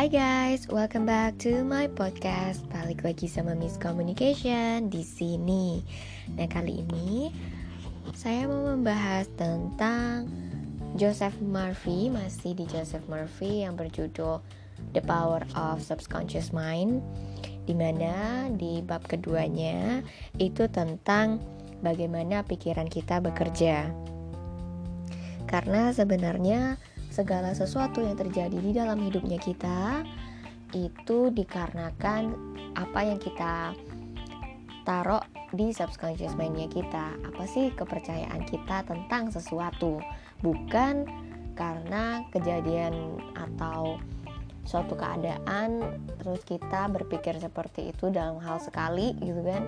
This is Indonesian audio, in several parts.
Hai guys, welcome back to my podcast. Balik lagi sama Miss Communication di sini. Nah, kali ini saya mau membahas tentang Joseph Murphy, masih di Joseph Murphy yang berjudul The Power of Subconscious Mind. Di mana di bab keduanya itu tentang bagaimana pikiran kita bekerja. Karena sebenarnya segala sesuatu yang terjadi di dalam hidupnya kita itu dikarenakan apa yang kita taruh di subconscious mindnya kita. Apa sih kepercayaan kita tentang sesuatu? Bukan karena kejadian atau suatu keadaan terus kita berpikir seperti itu dalam hal sekali gitu kan?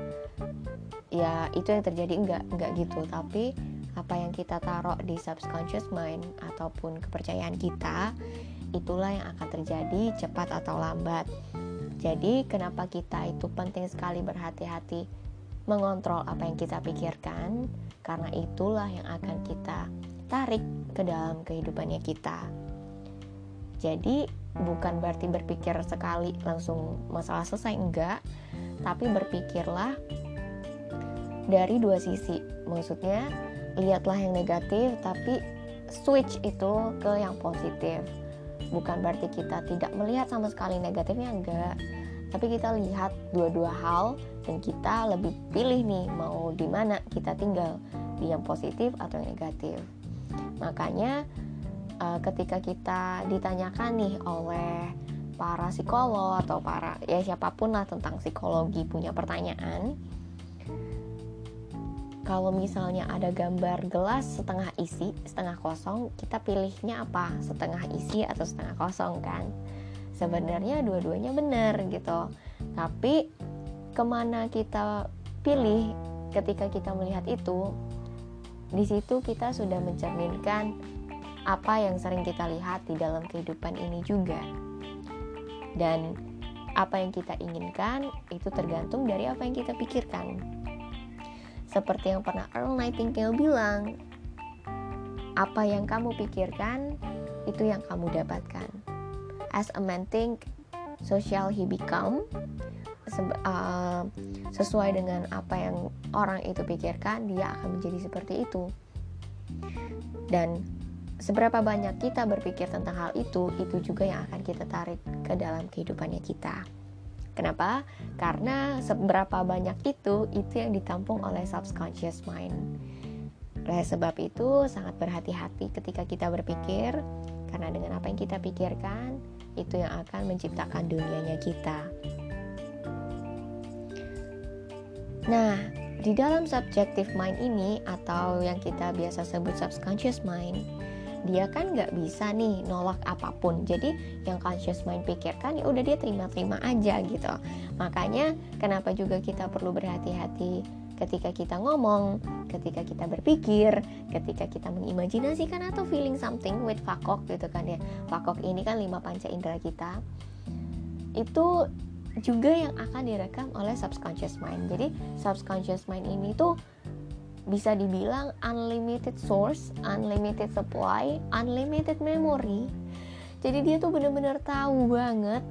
Ya itu yang terjadi. Enggak enggak gitu. Tapi apa yang kita taruh di subconscious mind ataupun kepercayaan kita itulah yang akan terjadi cepat atau lambat. Jadi, kenapa kita itu penting sekali berhati-hati mengontrol apa yang kita pikirkan, karena itulah yang akan kita tarik ke dalam kehidupannya kita. Jadi, bukan berarti berpikir sekali langsung masalah selesai, enggak, tapi berpikirlah dari dua sisi. Maksudnya, lihatlah yang negatif tapi switch itu ke yang positif. Bukan berarti kita tidak melihat sama sekali negatifnya enggak. Tapi kita lihat dua-dua hal dan kita lebih pilih nih mau di mana kita tinggal di yang positif atau yang negatif. Makanya uh, ketika kita ditanyakan nih oleh para psikolog atau para ya siapa pun lah tentang psikologi punya pertanyaan kalau misalnya ada gambar gelas setengah isi, setengah kosong, kita pilihnya apa? Setengah isi atau setengah kosong kan? Sebenarnya dua-duanya benar gitu. Tapi ke mana kita pilih ketika kita melihat itu, di situ kita sudah mencerminkan apa yang sering kita lihat di dalam kehidupan ini juga. Dan apa yang kita inginkan itu tergantung dari apa yang kita pikirkan. Seperti yang pernah Earl Nightingale bilang, apa yang kamu pikirkan, itu yang kamu dapatkan. As a man think, so shall he become. Uh, sesuai dengan apa yang orang itu pikirkan, dia akan menjadi seperti itu. Dan seberapa banyak kita berpikir tentang hal itu, itu juga yang akan kita tarik ke dalam kehidupannya kita. Kenapa? Karena seberapa banyak itu, itu yang ditampung oleh subconscious mind. Oleh sebab itu, sangat berhati-hati ketika kita berpikir, karena dengan apa yang kita pikirkan, itu yang akan menciptakan dunianya kita. Nah, di dalam subjective mind ini, atau yang kita biasa sebut subconscious mind, dia kan nggak bisa nih nolak apa pun. Jadi yang conscious mind pikirkan ya udah dia terima-terima aja gitu. Makanya kenapa juga kita perlu berhati-hati ketika kita ngomong ketika kita berpikir ketika kita mengimajinasikan atau feeling something with fakok gitu kan ya. Fakok ini kan lima panca indera kita. Itu juga yang akan direkam oleh subconscious mind. Jadi subconscious mind ini tuh bisa dibilang unlimited source, unlimited supply, unlimited memory. Jadi dia tuh bener-bener tahu banget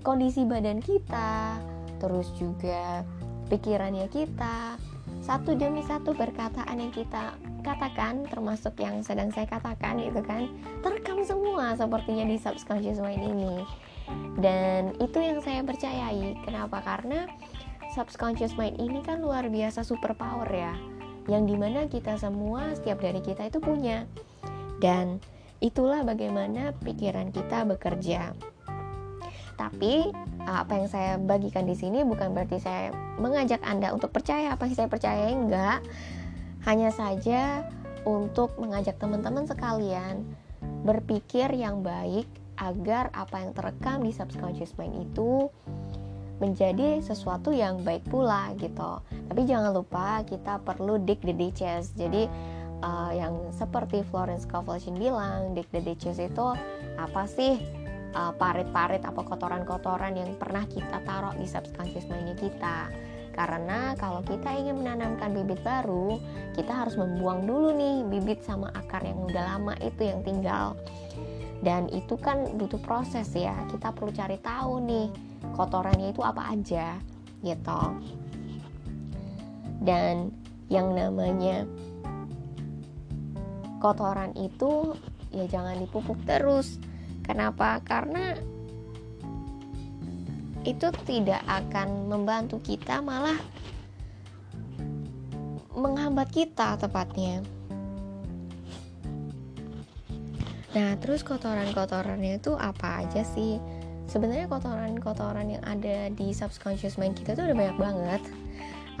kondisi badan kita, terus juga pikirannya kita, satu demi satu perkataan yang kita katakan, termasuk yang sedang saya katakan itu kan, terekam semua sepertinya di subconscious mind ini. Dan itu yang saya percayai. Kenapa? Karena subconscious mind ini kan luar biasa super power ya yang di mana kita semua setiap dari kita itu punya. Dan itulah bagaimana pikiran kita bekerja. Tapi apa yang saya bagikan di sini bukan berarti saya mengajak anda untuk percaya. Apa yang saya percaya? Enggak. Hanya saja untuk mengajak teman-teman sekalian berpikir yang baik agar apa yang terekam di subconscious mind itu menjadi sesuatu yang baik pula gitu. Tapi jangan lupa kita perlu dig the ditches. Jadi uh, yang seperti Florence Scovelson bilang, dig the ditches itu apa sih? Uh, parit-parit apa kotoran-kotoran yang pernah kita taruh di subconscious mindnya kita. Karena kalau kita ingin menanamkan bibit baru, kita harus membuang dulu nih bibit sama akar yang udah lama itu yang tinggal. dan itu kan butuh proses ya kita perlu cari tahu nih kotorannya itu apa aja gitu. Dan yang namanya kotoran itu ya jangan dipupuk terus. Kenapa? Karena itu tidak akan membantu kita malah menghambat kita tepatnya. Nah, terus kotoran-kotorannya itu apa aja sih? Sebenarnya kotoran-kotoran yang ada di subconscious mind kita tuh udah banyak banget.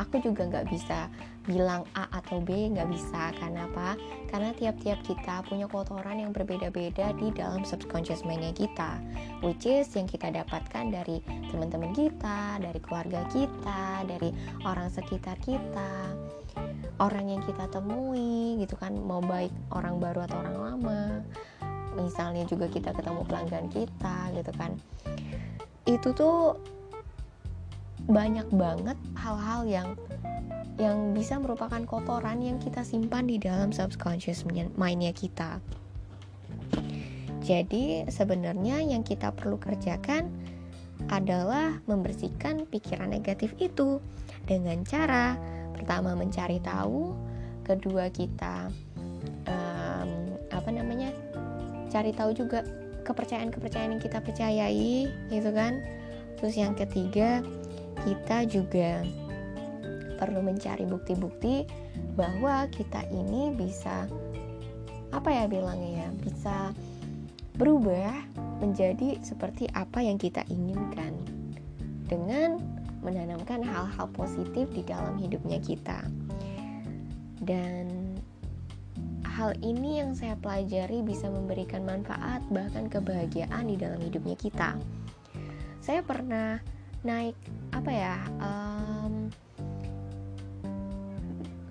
Aku juga nggak bisa bilang A atau B nggak bisa. Karena apa? Karena tiap-tiap kita punya kotoran yang berbeda-beda di dalam subconscious mindnya kita, which is yang kita dapatkan dari teman-teman kita, dari keluarga kita, dari orang sekitar kita, orang yang kita temui gitu kan, mau baik orang baru atau orang lama misalnya juga kita ketemu pelanggan kita gitu kan itu tuh banyak banget hal-hal yang yang bisa merupakan kotoran yang kita simpan di dalam subconscious mindnya kita. Jadi sebenarnya yang kita perlu kerjakan adalah membersihkan pikiran negatif itu dengan cara pertama mencari tahu, kedua kita cari tahu juga kepercayaan-kepercayaan yang kita percayai gitu kan? Terus yang ketiga kita juga perlu mencari bukti-bukti bahwa kita ini bisa apa ya bilangnya ya bisa berubah menjadi seperti apa yang kita inginkan dengan menanamkan hal-hal positif di dalam hidupnya kita. Dan hal ini yang saya pelajari bisa memberikan manfaat bahkan kebahagiaan di dalam hidupnya kita. Saya pernah naik apa ya um,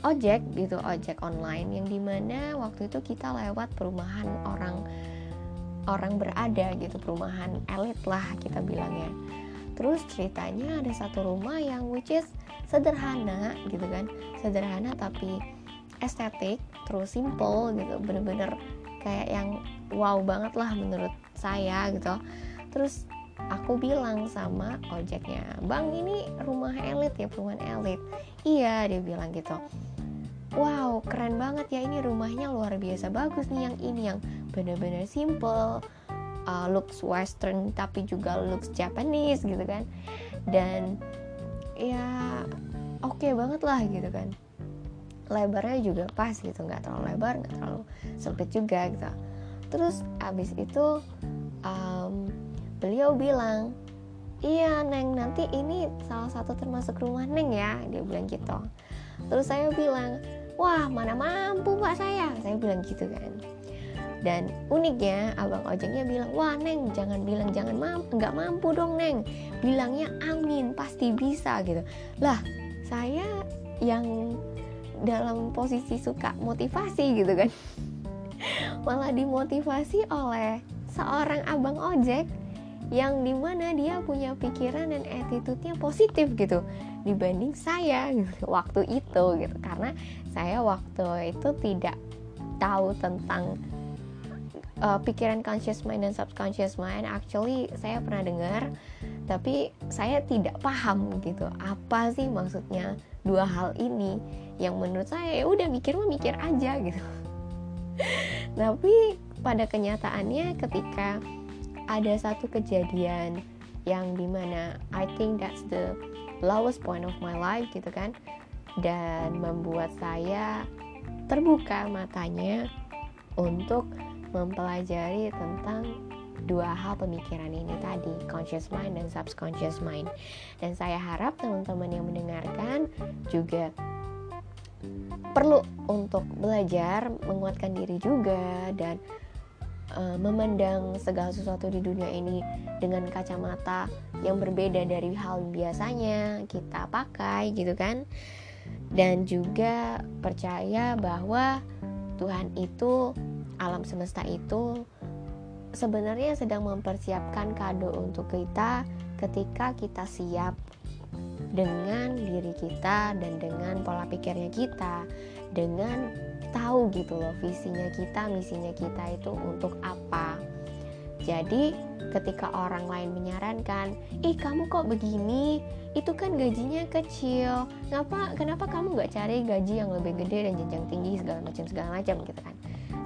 ojek gitu ojek online yang di mana waktu itu kita lewat perumahan orang orang berada gitu perumahan elit lah kita bilangnya terus ceritanya ada satu rumah yang which is sederhana gitu kan sederhana tapi estetik terus simple gitu bener-bener kayak yang wow banget lah menurut saya gitu. Terus aku bilang sama ojeknya bang ini rumah elit ya perumahan elit. Iya dia bilang gitu. Wow keren banget ya ini rumahnya luar biasa bagus nih yang ini yang bener-bener simple uh, looks western tapi juga looks Japanese gitu kan. Dan ya oke okay banget lah gitu kan lebarnya juga pas gitu nggak terlalu lebar nggak terlalu sempit juga gitu. Terus abis itu um, beliau bilang iya neng nanti ini salah satu termasuk rumah neng ya dia bilang gitu. Terus saya bilang wah mana mampu pak saya? Saya bilang gitu kan. Dan uniknya abang ojeknya bilang wah neng jangan bilang jangan mampu nggak mampu dong neng. Bilangnya amin pasti bisa gitu. Lah saya yang dalam posisi suka motivasi gitu kan. Malah dimotivasi oleh seorang abang ojek yang di mana dia punya pikiran dan attitude-nya positif gitu dibanding saya gitu, waktu itu gitu. Karena saya waktu itu tidak tahu tentang uh, pikiran conscious mind dan subconscious mind. Actually saya pernah dengar tapi saya tidak paham gitu. Apa sih maksudnya dua hal ini yang menurut saya ya udah mikir mah mikir aja gitu tapi pada kenyataannya ketika ada satu kejadian yang di mana I think that's the lowest point of my life gitu kan dan membuat saya terbuka matanya untuk mempelajari tentang dua hal pemikiran ini tadi, conscious mind dan subconscious mind. Dan saya harap teman-teman yang mendengarkan juga perlu untuk belajar menguatkan diri juga dan uh, memandang segala sesuatu di dunia ini dengan kacamata yang berbeda dari hal biasanya kita pakai gitu kan. Dan juga percaya bahwa Tuhan itu alam semesta itu sebenarnya sedang mempersiapkan kado untuk kita ketika kita siap dengan diri kita dan dengan pola pikirnya kita dengan tahu gitu loh visinya kita misinya kita itu untuk apa Jadi, ketika orang lain menyarankan, "Ih, kamu kok begini? Itu kan gajinya kecil. Ngapa kenapa kamu nggak cari gaji yang lebih gede dan jenjang tinggi segala macam segala macam?" gitu kan.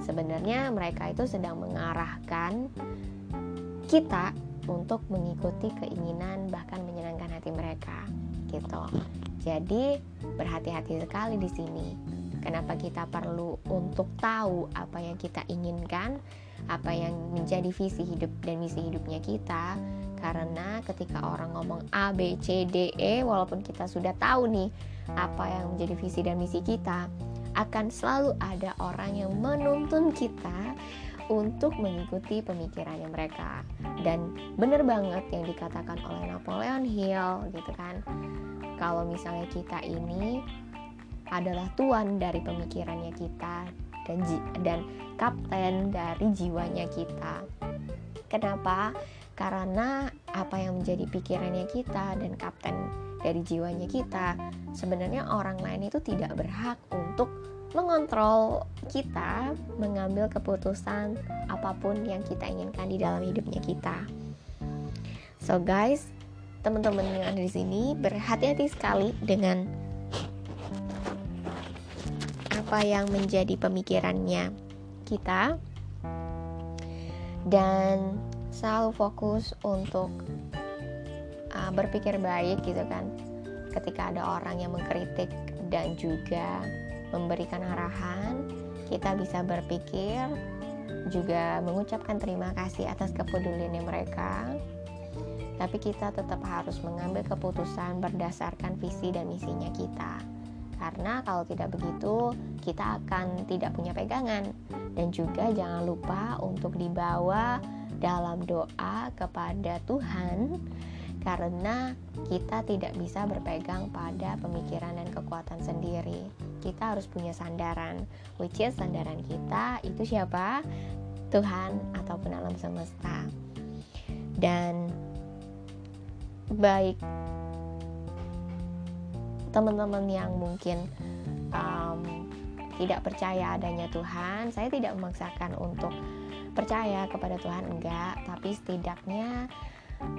Sebenarnya mereka itu sedang mengarahkan kita untuk mengikuti keinginan bahkan hati mereka gitu. Jadi berhati-hati sekali di sini. Kenapa kita perlu untuk tahu apa yang kita inginkan, apa yang menjadi visi hidup dan misi hidupnya kita? Karena ketika orang ngomong A, B, C, D, E, walaupun kita sudah tahu nih apa yang menjadi visi dan misi kita, akan selalu ada orang yang menuntun kita untuk mengikuti pemikirannya mereka. Dan bener banget yang dikatakan oleh Napoleon Hill gitu kan. Kalau misalnya kita ini adalah tuan dari pemikirannya kita dan dan kapten dari jiwanya kita. Kenapa? Karena apa yang menjadi pikirannya kita dan kapten dari jiwanya kita sebenarnya orang lain itu tidak berhak untuk mengontrol kita mengambil keputusan apa pun yang kita inginkan di dalam hidupnya kita. So guys, teman-teman yang ada di sini berhati-hati sekali dengan apa yang menjadi pemikirannya kita dan selalu fokus untuk uh, berpikir baik gitu kan ketika ada orang yang mengkritik dan juga memberikan arahan, kita bisa berpikir juga mengucapkan terima kasih atas kepeduliannya mereka. Tapi kita tetap harus mengambil keputusan berdasarkan visi dan misinya kita. Karena kalau tidak begitu, kita akan tidak punya pegangan. Dan juga jangan lupa untuk dibawa dalam doa kepada Tuhan karena kita tidak bisa berpegang pada pemikiran dan kekuatan sendiri. Kita harus punya sandaran, which is sandaran kita itu siapa? Tuhan ataupun alam semesta. Dan baik teman-teman yang mungkin um, tidak percaya adanya Tuhan, saya tidak memaksakan untuk percaya kepada Tuhan enggak, tapi setidaknya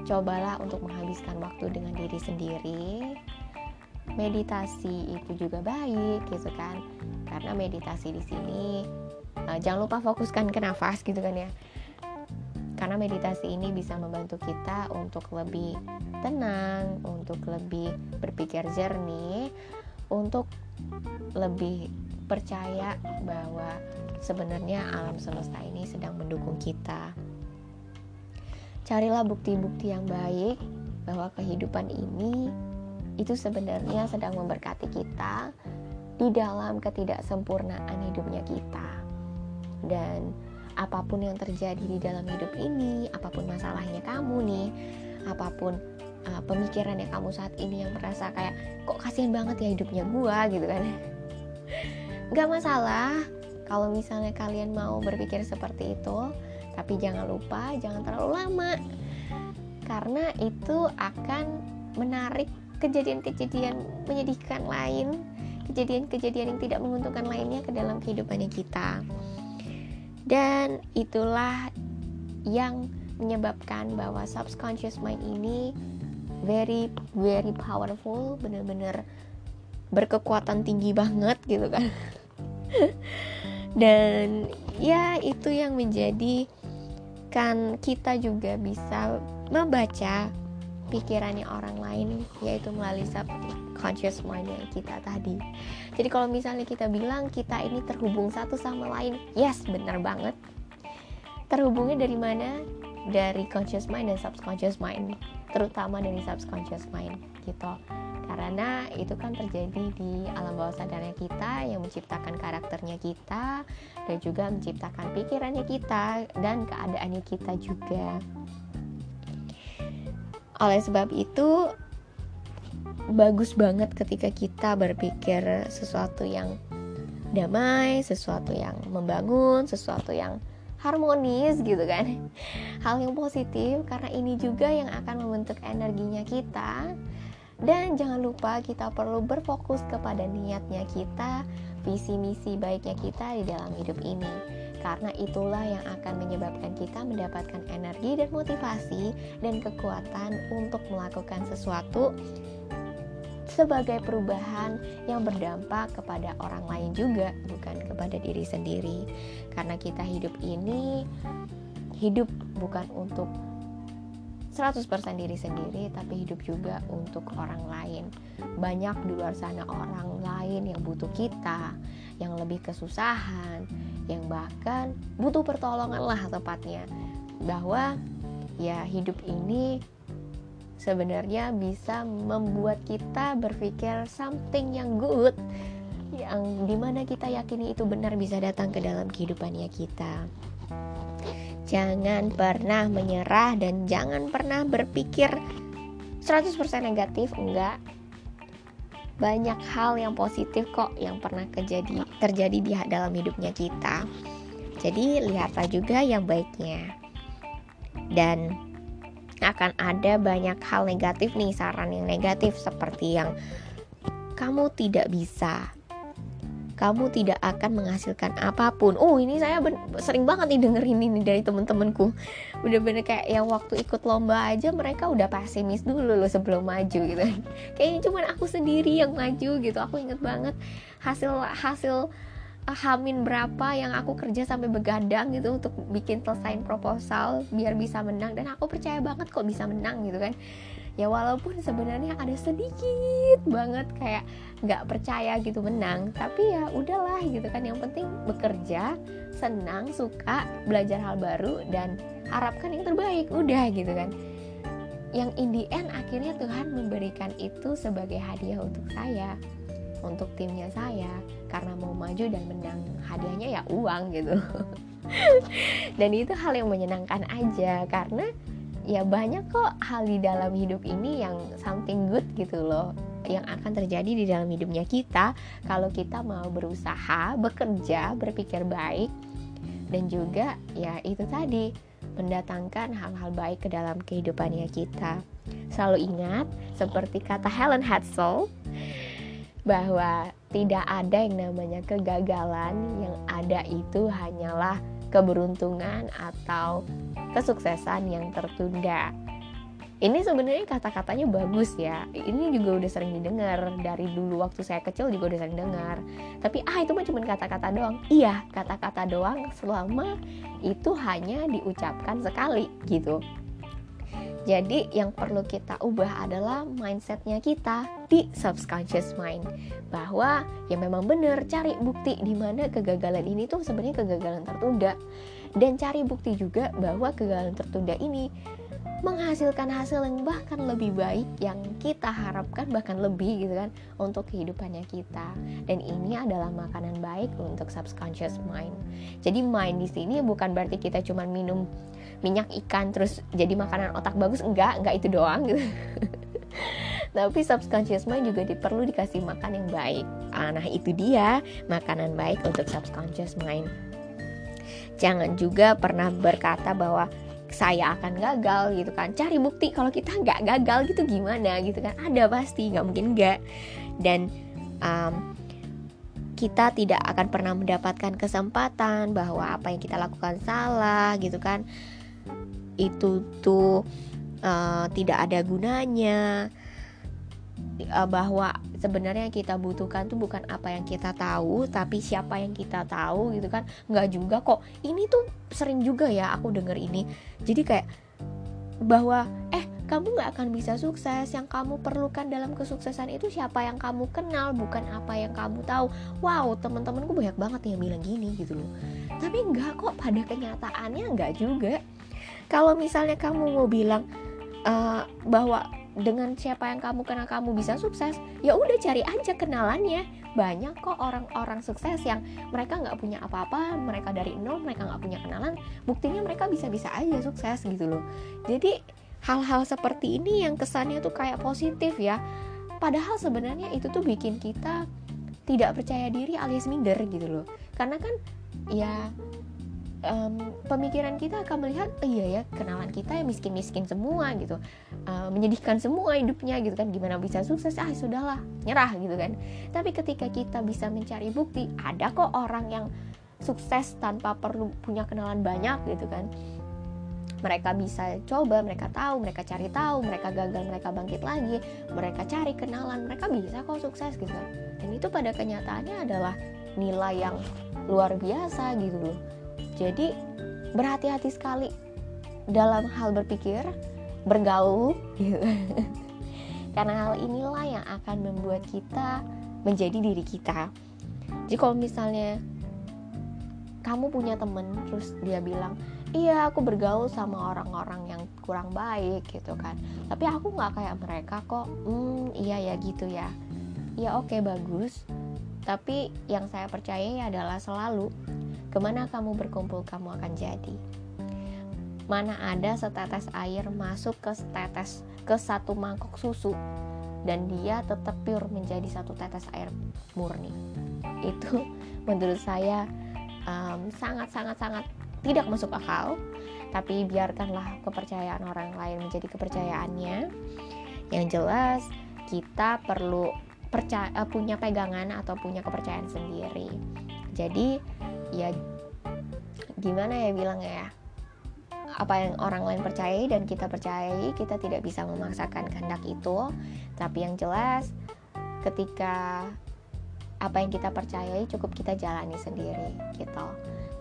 cobalah untuk menghabiskan waktu dengan diri sendiri meditasi itu juga baik gitu kan karena meditasi di sini uh, jangan lupa fokuskan ke nafas gitu kan ya karena meditasi ini bisa membantu kita untuk lebih tenang, untuk lebih berpikir jernih, untuk lebih percaya bahwa sebenarnya alam semesta ini sedang mendukung kita. Carilah bukti-bukti yang baik bahwa kehidupan ini itu sebenarnya sedang memberkati kita di dalam ketidaksempurnaan hidupnya kita. Dan apa pun yang terjadi di dalam hidup ini, apa pun masalahnya kamu nih, apa pun uh, pemikirannya kamu saat ini yang merasa kayak kok kasihan banget ya hidupnya gua gitu kan. Gak masalah kalau misalnya kalian mau berpikir seperti itu, tapi jangan lupa jangan terlalu lama karena itu akan menarik kejadian-kejadian menyedihkan lain kejadian-kejadian yang tidak menguntungkan lainnya ke dalam kehidupannya kita. Dan itulah yang menyebabkan bahwa subconscious mind ini very very powerful bener-bener berkekuatan tinggi banget gitu kan. Dan ya itu yang menjadi kan kita juga bisa membaca pikirannya orang lain yaitu melalui subconscious mind yang kita tadi. Jadi kalau misalnya kita bilang kita ini terhubung satu sama lain, yes benar banget. Terhubungnya dari mana? Dari conscious mind dan subconscious mind, terutama dari subconscious mind gitu karena itu kan terjadi di alam bawah sadarnya kita yang menciptakan karakternya kita dan juga menciptakan pikirannya kita dan keadaannya kita juga oleh sebab itu bagus banget ketika kita berpikir sesuatu yang damai, sesuatu yang membangun, sesuatu yang harmonis gitu kan. Hal yang positif karena ini juga yang akan membentuk energinya kita. Dan jangan lupa kita perlu berfokus kepada niatnya kita visi misi baiknya kita di dalam hidup ini karena itulah yang akan menyebabkan kita mendapatkan energi dan motivasi dan kekuatan untuk melakukan sesuatu sebagai perubahan yang berdampak kepada orang lain juga, bukan kepada diri sendiri. Karena kita hidup ini hidup bukan untuk 100% diri sendiri tapi hidup juga untuk orang lain. Banyak di luar sana orang lain yang butuh kita, yang lebih kesusahan, yang bahkan butuh pertolongan lah tepatnya. Bahwa ya hidup ini sebenarnya bisa membuat kita berpikir something yang good yang di mana kita yakini itu benar bisa datang ke dalam kehidupannya kita jangan pernah menyerah dan jangan pernah berpikir 100% negatif enggak banyak hal yang positif kok yang pernah terjadi terjadi di dalam hidupnya kita. Jadi lihatlah juga yang baiknya. Dan akan ada banyak hal negatif nih saran yang negatif seperti yang kamu tidak bisa kamu tidak akan menghasilkan apa pun. Oh ini saya sering banget nih dengerin ini dari temen-temenku. Bener-bener kayak yang waktu ikut lomba aja mereka udah pesimis dulu loh sebelum maju gitu. Kayaknya cuma aku sendiri yang maju gitu. Aku inget banget hasil hasil hamin berapa yang aku kerja sampai begadang gitu untuk bikin selesai proposal biar bisa menang dan aku percaya banget kok bisa menang gitu kan ya walaupun sebenarnya ada sedikit banget kayak nggak percaya gitu menang. Tapi ya udahlah gitu kan. Yang penting bekerja senang suka belajar hal baru dan harapkan yang terbaik. Udah gitu kan. Yang in the end akhirnya Tuhan memberikan itu sebagai hadiah untuk saya untuk timnya saya. Karena mau maju dan menang hadiahnya ya uang gitu. Dan itu hal yang menyenangkan aja. Karena ya banyak kok hal di dalam hidup ini yang something good gitu loh yang akan terjadi di dalam hidupnya kita. Kalau kita mau berusaha bekerja berpikir baik dan juga ya itu tadi mendatangkan hal-hal baik ke dalam kehidupannya kita. Selalu ingat seperti kata Helen Hadsel bahwa tidak ada yang namanya kegagalan, yang ada itu hanyalah keberuntungan atau kesuksesan yang tertunda. Ini sebenarnya kata-katanya bagus ya. Ini juga udah sering didengar dari dulu waktu saya kecil juga udah sering dengar. Tapi ah itu mah cuma kata-kata doang. Iya, kata-kata doang selama itu hanya diucapkan sekali gitu. Jadi yang perlu kita ubah adalah mindsetnya kita di subconscious mind. Bahwa ya memang benar cari bukti di mana kegagalan ini tuh sebenarnya kegagalan tertunda. Dan cari bukti juga bahwa kegagalan tertunda ini menghasilkan hasil yang bahkan lebih baik yang kita harapkan bahkan lebih gitu kan untuk kehidupannya kita. Dan ini adalah makanan baik untuk subconscious mind. Jadi mind di sini bukan berarti kita cuma minum minyak ikan terus jadi makanan otak bagus enggak enggak itu doang gitu. Tapi subconscious mind juga perlu dikasih makan yang baik. Ah, nah itu dia makanan baik untuk subconscious mind. Jangan juga pernah berkata bahwa saya akan gagal gitu kan. Cari bukti kalau kita nggak gagal gitu gimana gitu kan. Ada pasti nggak mungkin nggak dan um, kita tidak akan pernah mendapatkan kesempatan bahwa apa yang kita lakukan salah gitu kan itu tuh uh, tidak ada gunanya. Uh, bahwa sebenarnya yang kita butuhkan tuh bukan apa yang kita tahu tapi siapa yang kita tahu gitu kan. Nggak juga kok. Ini tuh sering juga ya aku denger ini. Jadi kayak bahwa eh kamu nggak akan bisa sukses. Yang kamu perlukan dalam kesuksesan itu siapa yang kamu kenal bukan apa yang kamu tahu. Wow teman-temanku banyak banget yang bilang gini gitu loh. Tapi nggak kok pada kenyataannya nggak juga kalau misalnya kamu mau bilang uh, bahwa dengan siapa yang kamu kenal kamu bisa sukses ya udah cari aja kenalannya. Banyak kok orang-orang sukses yang mereka nggak punya apa-apa mereka dari nol mereka nggak punya kenalan. Buktinya mereka bisa-bisa aja sukses gitu loh. Jadi hal-hal seperti ini yang kesannya tuh kayak positif ya. Padahal sebenarnya itu tuh bikin kita tidak percaya diri alias minder gitu loh. Karena kan ya um, pemikiran kita akan melihat oh, iya ya kenalan kita ya miskin-miskin semua gitu. Uh, menyedihkan semua hidupnya gitu kan. Gimana bisa sukses? Ah sudahlah nyerah gitu kan. Tapi ketika kita bisa mencari bukti ada kok orang yang sukses tanpa perlu punya kenalan banyak gitu kan. Mereka bisa coba, mereka tahu, mereka cari tahu, mereka gagal, mereka bangkit lagi, mereka cari kenalan, mereka bisa kok sukses gitu kan. Dan itu pada kenyataannya adalah nilai yang luar biasa gitu loh. Jadi berhati-hati sekali dalam hal berpikir, bergaul gitu. Karena hal inilah yang akan membuat kita menjadi diri kita. Jadi kalau misalnya kamu punya temen terus dia bilang iya aku bergaul sama orang-orang yang kurang baik gitu kan tapi aku nggak kayak mereka kok hmm iya ya gitu ya ya oke okay, bagus tapi yang saya percaya adalah selalu ke mana kamu berkumpul kamu akan jadi. Mana ada setetes air masuk ke setetes ke satu mangkok susu dan dia tetap pure menjadi satu tetes air murni. Itu menurut saya sangat sangat sangat sangat tidak masuk akal. Tapi biarkanlah kepercayaan orang lain menjadi kepercayaannya. Yang jelas kita perlu percaya eh, punya pegangan atau punya kepercayaan sendiri jadi ya gimana ya bilang ya? Apa yang orang lain percayai dan kita percayai kita tidak bisa memaksakan kehendak itu. Tapi yang jelas ketika apa yang kita percayai cukup kita jalani sendiri gitu.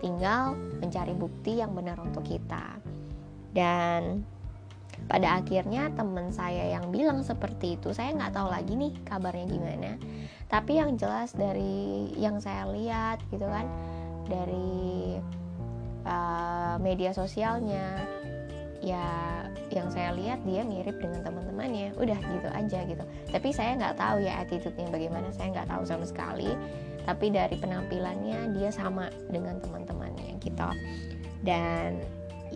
Tinggal mencari bukti yang benar untuk kita. Dan pada akhirnya teman saya yang bilang seperti itu saya nggak tahu lagi nih kabarnya gimana tapi yang jelas dari yang saya lihat gitu kan dari uh, media sosialnya ya yang saya lihat dia mirip dengan teman-temannya udah gitu aja gitu. Tapi saya nggak tahu ya attitude-nya bagaimana saya nggak tahu sama sekali. Tapi dari penampilannya dia sama dengan teman-temannya gitu. Dan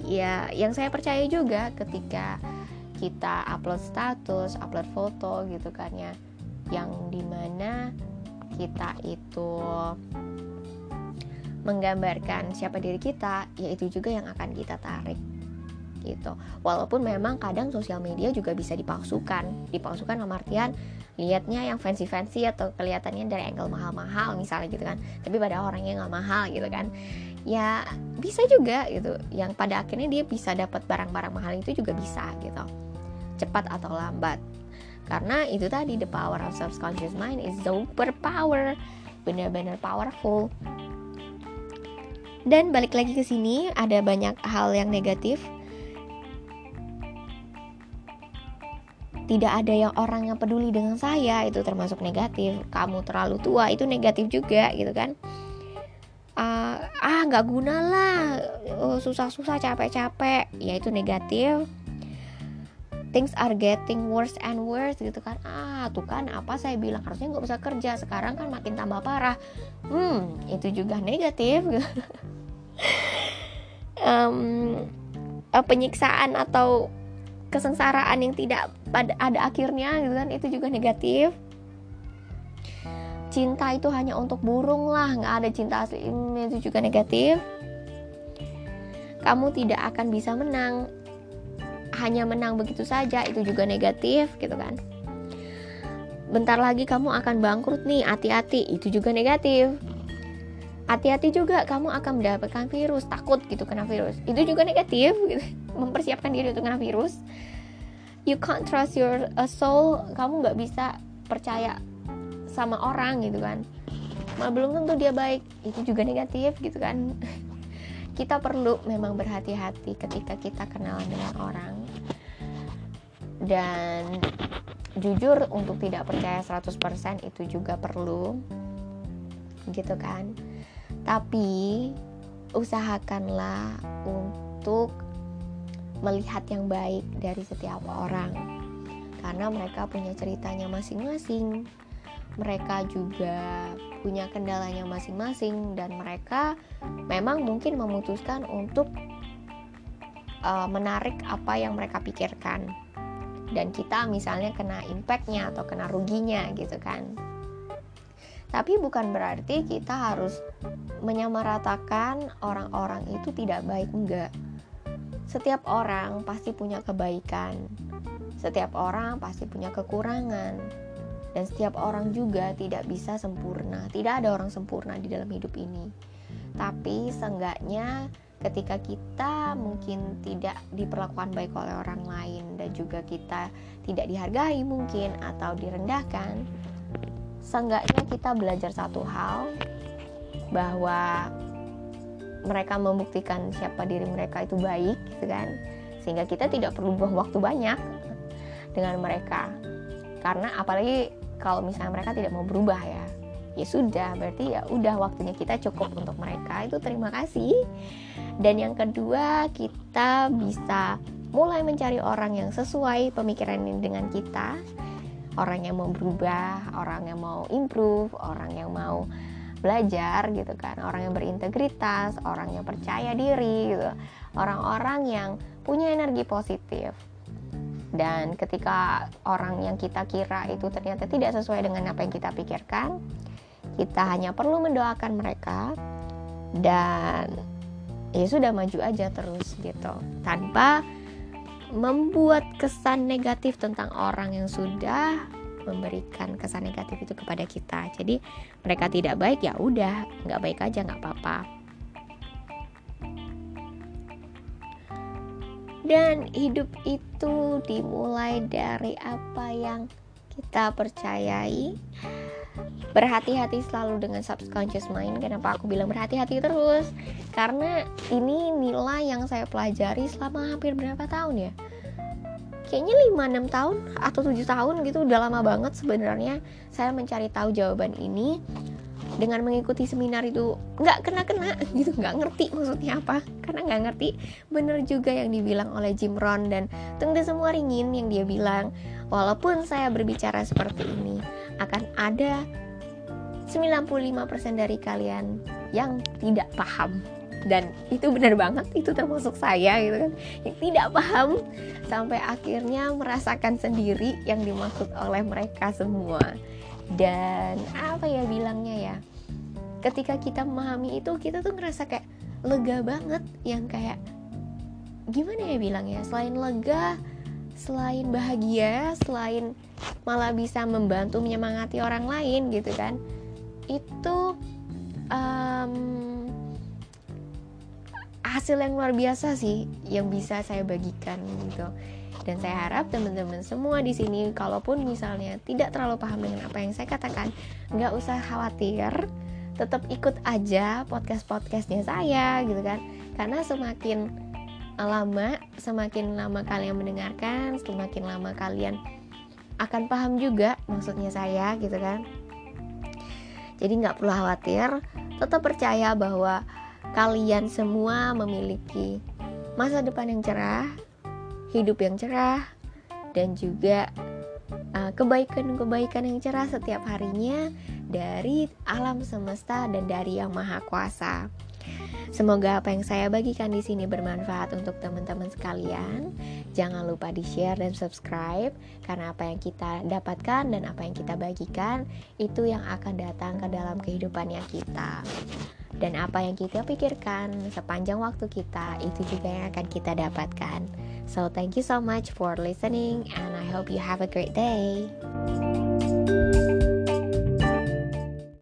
ya yang saya percaya juga ketika kita upload status upload foto gitu kan ya yang di mana kita itu menggambarkan siapa diri kita yaitu juga yang akan kita tarik gitu. Walaupun memang kadang sosial media juga bisa dipalsukan. Dipalsukan dalam artian lihatnya yang fancy fancy atau kelihatannya dari angle mahal-mahal misalnya gitu kan. Tapi pada orangnya nggak mahal gitu kan. Ya bisa juga gitu. Yang pada akhirnya dia bisa dapat barang-barang mahal itu juga bisa gitu. Cepat atau lambat karena itu tadi the power of subconscious mind is super power. Benar-benar powerful. Dan balik lagi ke sini ada banyak hal yang negatif. Tidak ada yang orang yang peduli dengan saya itu termasuk negatif. Kamu terlalu tua itu negatif juga gitu kan. Uh, ah nggak guna lah. Uh, susah-susah capek-capek. Ya itu negatif things are getting worse and worse gitu kan. Ah tuh kan apa saya bilang harusnya nggak usah kerja sekarang kan makin tambah parah. Hmm itu juga negatif. Um, penyiksaan atau kesengsaraan yang tidak pada ada akhirnya gitu kan itu juga negatif. Cinta itu hanya untuk burung lah nggak ada cinta asli itu juga negatif. Kamu tidak akan bisa menang hanya menang begitu saja itu juga negatif gitu kan. Bentar lagi kamu akan bangkrut nih hati-hati itu juga negatif. Hati-hati juga kamu akan mendapatkan virus takut gitu kena virus. Itu juga negatif gitu. Mempersiapkan diri untuk kena virus. You can't trust your uh, soul. Kamu nggak bisa percaya sama orang gitu kan. Malah belum tentu dia baik. Itu juga negatif gitu kan. Kita perlu memang berhati-hati ketika kita kenalan dengan orang dan jujur untuk tidak percaya 100% itu juga perlu gitu kan. Tapi usahakanlah untuk melihat yang baik dari setiap orang. Karena mereka punya ceritanya masing-masing. Mereka juga punya kendalanya masing-masing. Dan mereka memang mungkin memutuskan untuk uh, menarik apa yang mereka pikirkan dan kita misalnya kena impactnya atau kena ruginya gitu kan. Tapi bukan berarti kita harus menyamaratakan orang-orang itu tidak baik enggak. Setiap orang pasti punya kebaikan setiap orang pasti punya kekurangan dan setiap orang juga tidak bisa sempurna. Tidak ada orang sempurna di dalam hidup ini. Tapi seenggaknya ketika kita mungkin tidak diperlakukan baik oleh orang lain dan juga kita tidak dihargai mungkin atau direndahkan seenggaknya kita belajar satu hal bahwa mereka membuktikan siapa diri mereka itu baik gitu kan? Sehingga kita tidak perlu buang waktu banyak dengan mereka. Karena apalagi kalau misalnya mereka tidak mau berubah ya ya sudah berarti ya udah waktunya kita cukup untuk mereka. Itu terima kasih. Dan yang kedua kita bisa mulai mencari orang yang sesuai pemikiran ini dengan kita. Orang yang mau berubah orang yang mau improve orang yang mau belajar gitu kan. Orang yang berintegritas orang yang percaya diri gitu. Orang-orang yang punya energi positif. Dan ketika orang yang kita kira itu ternyata tidak sesuai dengan apa yang kita pikirkan kita hanya perlu mendoakan mereka dan ya sudah maju aja terus gitu. Tanpa membuat kesan negatif tentang orang yang sudah memberikan kesan negatif itu kepada kita. Jadi mereka tidak baik ya udah nggak baik aja nggak apa-apa. Dan hidup itu dimulai dari apa yang kita percayai berhati-hati selalu dengan subconscious mind. Kenapa aku bilang berhati-hati terus? Karena ini nilai yang saya pelajari selama hampir berapa tahun ya? Kayaknya 5-6 tahun atau 7 tahun gitu udah lama banget sebenarnya saya mencari tahu jawaban ini. Dengan mengikuti seminar itu nggak kena-kena gitu nggak ngerti maksudnya apa. Karena nggak ngerti bener juga yang dibilang oleh Jim Rohn dan tunggu semua ringin yang dia bilang walaupun saya berbicara seperti ini akan ada 95% dari kalian yang tidak paham. Dan itu benar banget itu termasuk saya gitu kan. Yang tidak paham sampai akhirnya merasakan sendiri yang dimaksud oleh mereka semua. Dan apa ya bilangnya ya ketika kita memahami itu kita tuh ngerasa kayak lega banget yang kayak gimana ya bilangnya selain lega selain bahagia selain malah bisa membantu menyemangati orang lain gitu kan itu um, hasil yang luar biasa sih yang bisa saya bagikan gitu. Dan saya harap teman-teman semua di sini kalaupun misalnya tidak terlalu paham dengan apa yang saya katakan nggak usah khawatir tetap ikut aja podcast podcastnya saya gitu kan. Karena semakin lama semakin lama kalian mendengarkan semakin lama kalian akan paham juga maksudnya saya gitu kan jadi nggak perlu khawatir, tetap percaya bahwa kalian semua memiliki masa depan yang cerah, hidup yang cerah, dan juga uh, kebaikan-kebaikan uh, yang cerah setiap harinya dari alam semesta dan dari Yang Maha Kuasa. Semoga apa yang saya bagikan di sini bermanfaat untuk teman-teman sekalian. Jangan lupa di-share dan subscribe karena apa yang kita dapatkan dan apa yang kita bagikan itu yang akan datang ke dalam kehidupannya kita. Dan apa yang kita pikirkan sepanjang waktu kita itu juga yang akan kita dapatkan. So thank you so much for listening and I hope you have a great day.